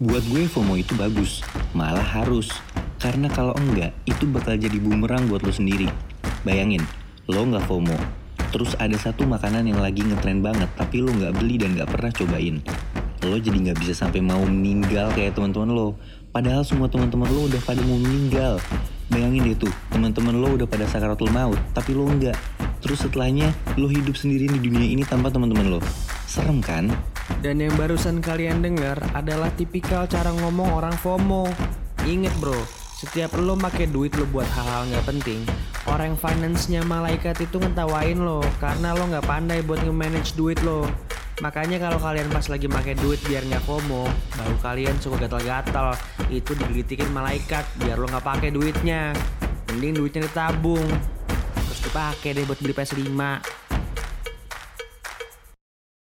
Buat gue FOMO itu bagus, malah harus. Karena kalau enggak, itu bakal jadi bumerang buat lo sendiri. Bayangin, lo nggak FOMO, terus ada satu makanan yang lagi ngetren banget, tapi lo nggak beli dan nggak pernah cobain. Lo jadi nggak bisa sampai mau meninggal kayak teman-teman lo. Padahal semua teman-teman lo udah pada mau meninggal. Bayangin tuh, teman-teman lo udah pada sakaratul maut, tapi lo enggak. Terus setelahnya, lo hidup sendiri di dunia ini tanpa teman-teman lo. Serem kan? Dan yang barusan kalian dengar adalah tipikal cara ngomong orang FOMO. Ingat bro, setiap lo make duit lo buat hal-hal nggak penting, orang finance-nya malaikat itu ngetawain lo karena lo nggak pandai buat nge-manage duit lo. Makanya kalau kalian pas lagi make duit biar nggak FOMO, baru kalian suka gatal-gatal, itu digigitikin malaikat biar lo nggak pakai duitnya. Mending duitnya ditabung, terus dipakai deh buat beli PS5.